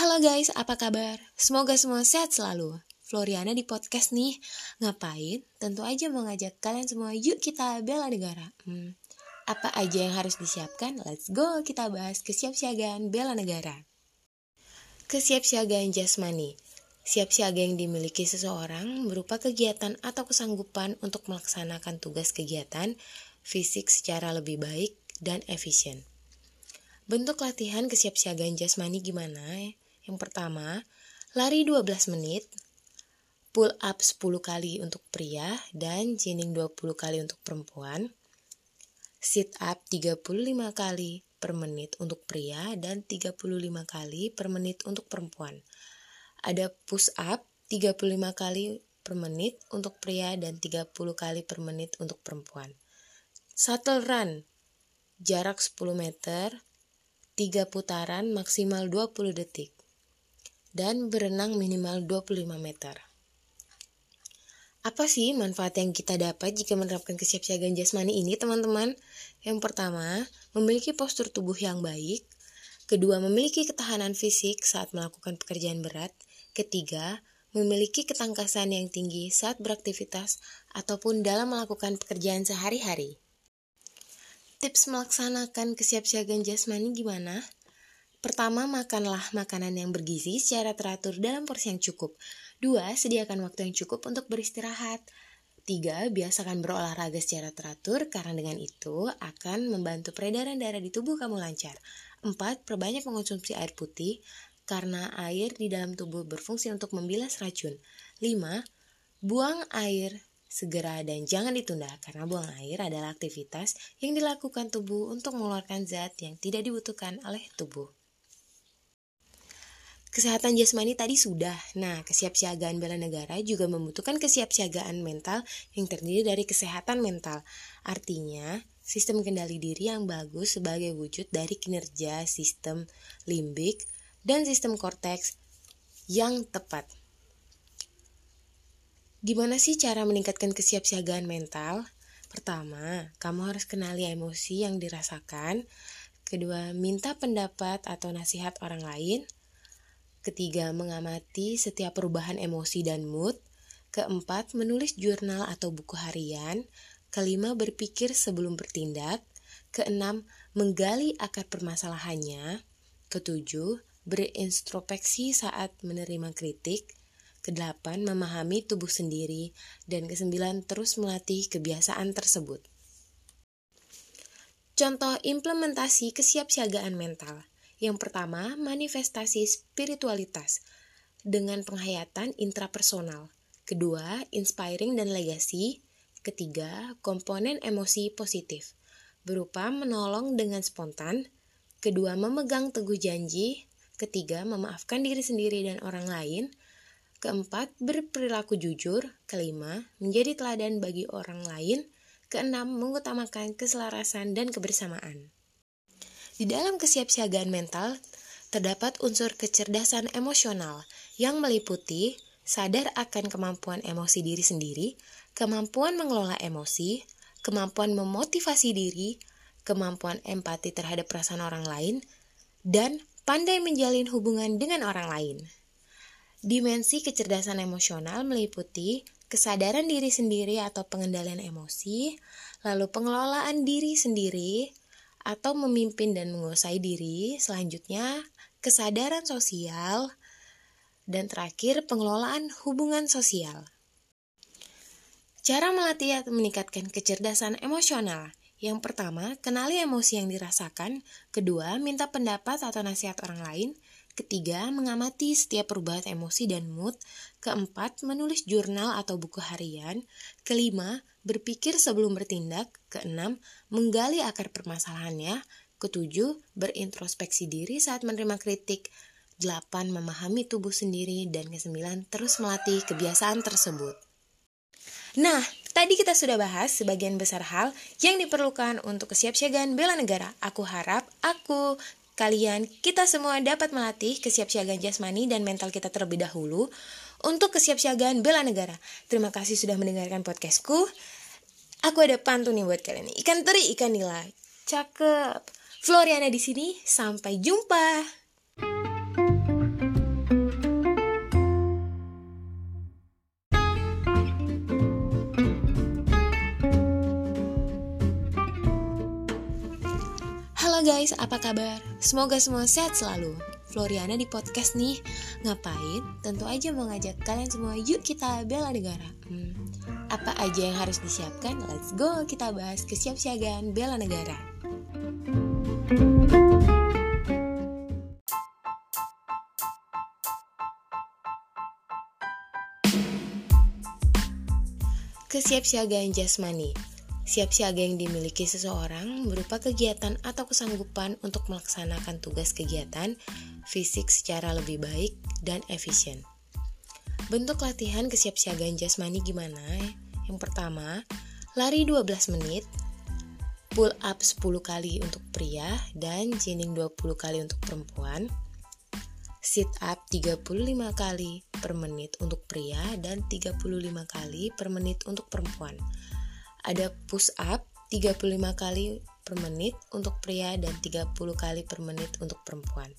Halo guys, apa kabar? Semoga semua sehat selalu. Floriana di podcast nih. Ngapain? Tentu aja mau ngajak kalian semua yuk kita bela negara. Hmm, apa aja yang harus disiapkan? Let's go kita bahas kesiapsiagaan bela negara. Kesiapsiagaan jasmani. Siap siaga yang dimiliki seseorang berupa kegiatan atau kesanggupan untuk melaksanakan tugas kegiatan fisik secara lebih baik dan efisien. Bentuk latihan kesiapsiagaan jasmani gimana? Yang pertama, lari 12 menit, pull up 10 kali untuk pria dan jinning 20 kali untuk perempuan. Sit up 35 kali per menit untuk pria dan 35 kali per menit untuk perempuan. Ada push up 35 kali per menit untuk pria dan 30 kali per menit untuk perempuan. Shuttle run jarak 10 meter 3 putaran maksimal 20 detik, dan berenang minimal 25 meter. Apa sih manfaat yang kita dapat jika menerapkan kesiapsiagaan jasmani ini, teman-teman? Yang pertama, memiliki postur tubuh yang baik. Kedua, memiliki ketahanan fisik saat melakukan pekerjaan berat. Ketiga, memiliki ketangkasan yang tinggi saat beraktivitas ataupun dalam melakukan pekerjaan sehari-hari. Tips melaksanakan kesiapsiagaan jasmani gimana? Pertama, makanlah makanan yang bergizi secara teratur dalam porsi yang cukup. Dua, sediakan waktu yang cukup untuk beristirahat. Tiga, biasakan berolahraga secara teratur karena dengan itu akan membantu peredaran darah di tubuh kamu lancar. Empat, perbanyak mengonsumsi air putih karena air di dalam tubuh berfungsi untuk membilas racun. Lima, buang air segera dan jangan ditunda karena buang air adalah aktivitas yang dilakukan tubuh untuk mengeluarkan zat yang tidak dibutuhkan oleh tubuh. Kesehatan jasmani tadi sudah. Nah, kesiapsiagaan bela negara juga membutuhkan kesiapsiagaan mental yang terdiri dari kesehatan mental. Artinya, sistem kendali diri yang bagus sebagai wujud dari kinerja sistem limbik dan sistem korteks yang tepat. Gimana sih cara meningkatkan kesiapsiagaan mental? Pertama, kamu harus kenali emosi yang dirasakan. Kedua, minta pendapat atau nasihat orang lain. Ketiga, mengamati setiap perubahan emosi dan mood. Keempat, menulis jurnal atau buku harian. Kelima, berpikir sebelum bertindak. Keenam, menggali akar permasalahannya. Ketujuh, berintrospeksi saat menerima kritik. Kedelapan, memahami tubuh sendiri. Dan kesembilan, terus melatih kebiasaan tersebut. Contoh implementasi kesiapsiagaan mental. Yang pertama, manifestasi spiritualitas dengan penghayatan intrapersonal. Kedua, inspiring dan legasi. Ketiga, komponen emosi positif berupa menolong dengan spontan. Kedua, memegang teguh janji. Ketiga, memaafkan diri sendiri dan orang lain. Keempat, berperilaku jujur. Kelima, menjadi teladan bagi orang lain. Keenam, mengutamakan keselarasan dan kebersamaan. Di dalam kesiapsiagaan mental, terdapat unsur kecerdasan emosional yang meliputi sadar akan kemampuan emosi diri sendiri, kemampuan mengelola emosi, kemampuan memotivasi diri, kemampuan empati terhadap perasaan orang lain, dan pandai menjalin hubungan dengan orang lain. Dimensi kecerdasan emosional meliputi kesadaran diri sendiri atau pengendalian emosi, lalu pengelolaan diri sendiri atau memimpin dan menguasai diri, selanjutnya kesadaran sosial, dan terakhir pengelolaan hubungan sosial. Cara melatih atau meningkatkan kecerdasan emosional. Yang pertama, kenali emosi yang dirasakan. Kedua, minta pendapat atau nasihat orang lain. Ketiga, mengamati setiap perubahan emosi dan mood. Keempat, menulis jurnal atau buku harian. Kelima, berpikir sebelum bertindak. Keenam, menggali akar permasalahannya. Ketujuh, berintrospeksi diri saat menerima kritik. Delapan, memahami tubuh sendiri. Dan kesembilan, terus melatih kebiasaan tersebut. Nah, tadi kita sudah bahas sebagian besar hal yang diperlukan untuk kesiapsiagaan bela negara. Aku harap aku kalian, kita semua dapat melatih kesiapsiagaan jasmani dan mental kita terlebih dahulu untuk kesiapsiagaan bela negara. Terima kasih sudah mendengarkan podcastku. Aku ada pantun nih buat kalian. Ikan teri, ikan nila. Cakep. Floriana di sini. Sampai jumpa. Guys, apa kabar? Semoga semua sehat selalu. Floriana di podcast nih. Ngapain? Tentu aja mau ngajak kalian semua yuk kita bela negara. Hmm, apa aja yang harus disiapkan? Let's go kita bahas kesiapsiagaan bela negara. Kesiapsiagaan jasmani Siap siaga yang dimiliki seseorang berupa kegiatan atau kesanggupan untuk melaksanakan tugas kegiatan fisik secara lebih baik dan efisien. Bentuk latihan kesiapsiagaan jasmani gimana? Yang pertama, lari 12 menit, pull up 10 kali untuk pria dan jinning 20 kali untuk perempuan, sit up 35 kali per menit untuk pria dan 35 kali per menit untuk perempuan ada push up 35 kali per menit untuk pria dan 30 kali per menit untuk perempuan.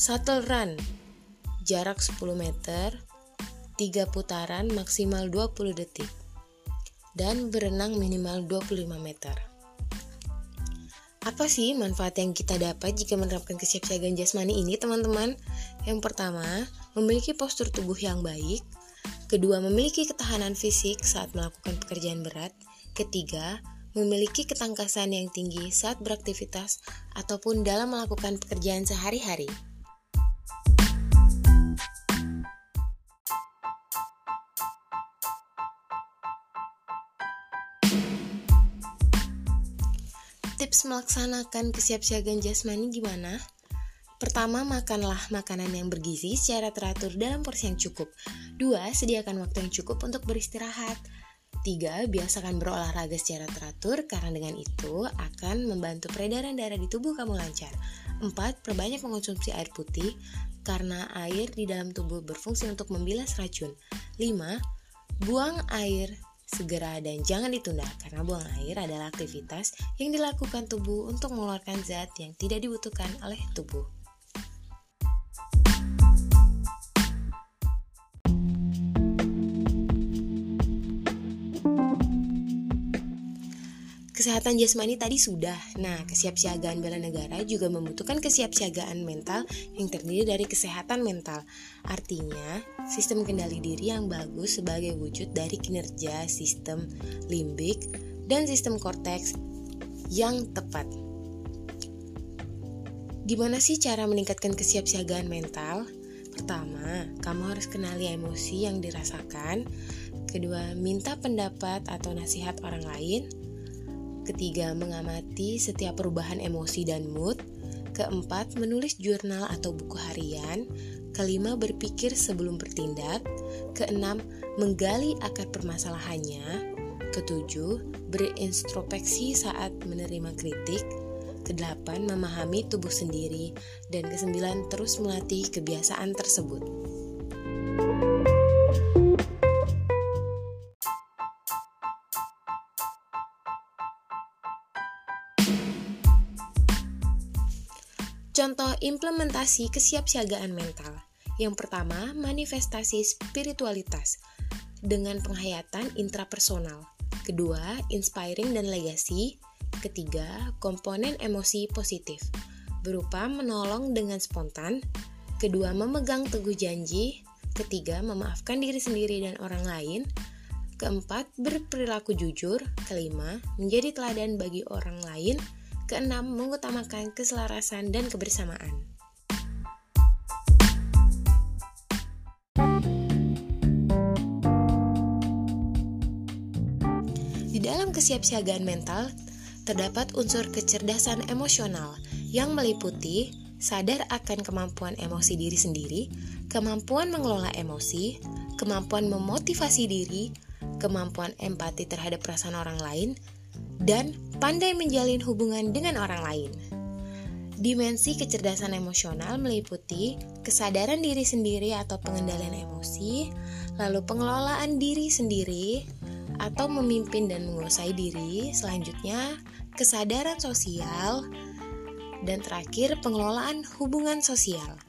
Shuttle run jarak 10 meter, 3 putaran maksimal 20 detik. Dan berenang minimal 25 meter. Apa sih manfaat yang kita dapat jika menerapkan kesiapsiagaan jasmani ini, teman-teman? Yang pertama, memiliki postur tubuh yang baik. Kedua, memiliki ketahanan fisik saat melakukan pekerjaan berat. Ketiga, memiliki ketangkasan yang tinggi saat beraktivitas ataupun dalam melakukan pekerjaan sehari-hari. Tips melaksanakan kesiapsiagaan jasmani gimana? Pertama, makanlah makanan yang bergizi secara teratur dalam porsi yang cukup. Dua, sediakan waktu yang cukup untuk beristirahat. Tiga, biasakan berolahraga secara teratur karena dengan itu akan membantu peredaran darah di tubuh kamu lancar. Empat, perbanyak mengonsumsi air putih karena air di dalam tubuh berfungsi untuk membilas racun. Lima, buang air segera dan jangan ditunda karena buang air adalah aktivitas yang dilakukan tubuh untuk mengeluarkan zat yang tidak dibutuhkan oleh tubuh. Kesehatan jasmani tadi sudah. Nah, kesiapsiagaan bela negara juga membutuhkan kesiapsiagaan mental yang terdiri dari kesehatan mental. Artinya, sistem kendali diri yang bagus sebagai wujud dari kinerja sistem limbik dan sistem korteks yang tepat. Gimana sih cara meningkatkan kesiapsiagaan mental? Pertama, kamu harus kenali emosi yang dirasakan. Kedua, minta pendapat atau nasihat orang lain. Ketiga, mengamati setiap perubahan emosi dan mood. Keempat, menulis jurnal atau buku harian. Kelima, berpikir sebelum bertindak. Keenam, menggali akar permasalahannya. Ketujuh, berintrospeksi saat menerima kritik. Kedelapan, memahami tubuh sendiri. Dan kesembilan, terus melatih kebiasaan tersebut. Implementasi kesiapsiagaan mental. Yang pertama, manifestasi spiritualitas dengan penghayatan intrapersonal. Kedua, inspiring dan legasi. Ketiga, komponen emosi positif berupa menolong dengan spontan. Kedua, memegang teguh janji. Ketiga, memaafkan diri sendiri dan orang lain. Keempat, berperilaku jujur. Kelima, menjadi teladan bagi orang lain. Keenam, mengutamakan keselarasan dan kebersamaan. Di dalam kesiapsiagaan mental, terdapat unsur kecerdasan emosional yang meliputi sadar akan kemampuan emosi diri sendiri, kemampuan mengelola emosi, kemampuan memotivasi diri, kemampuan empati terhadap perasaan orang lain, dan pandai menjalin hubungan dengan orang lain. Dimensi kecerdasan emosional meliputi kesadaran diri sendiri atau pengendalian emosi, lalu pengelolaan diri sendiri atau memimpin dan menguasai diri, selanjutnya kesadaran sosial, dan terakhir pengelolaan hubungan sosial.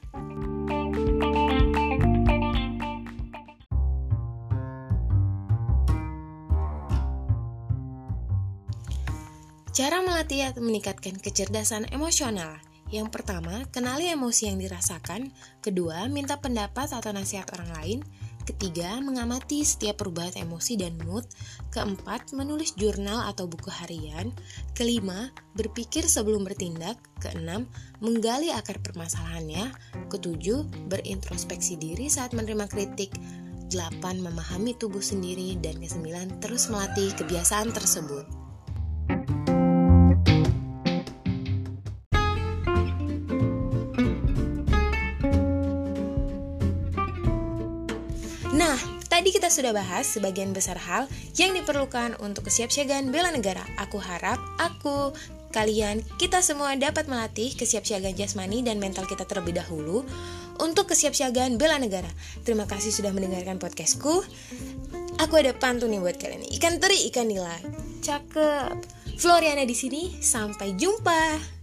Cara melatih atau meningkatkan kecerdasan emosional. Yang pertama, kenali emosi yang dirasakan. Kedua, minta pendapat atau nasihat orang lain. Ketiga, mengamati setiap perubahan emosi dan mood. Keempat, menulis jurnal atau buku harian. Kelima, berpikir sebelum bertindak. Keenam, menggali akar permasalahannya. Ketujuh, berintrospeksi diri saat menerima kritik. Delapan, memahami tubuh sendiri. Dan kesembilan, terus melatih kebiasaan tersebut. Sudah bahas sebagian besar hal yang diperlukan untuk kesiapsiagaan bela negara. Aku harap aku, kalian, kita semua dapat melatih kesiapsiagaan jasmani dan mental kita terlebih dahulu untuk kesiapsiagaan bela negara. Terima kasih sudah mendengarkan podcastku. Aku ada pantun nih buat kalian. Ikan teri, ikan nila. Cakep. Floriana di sini. Sampai jumpa.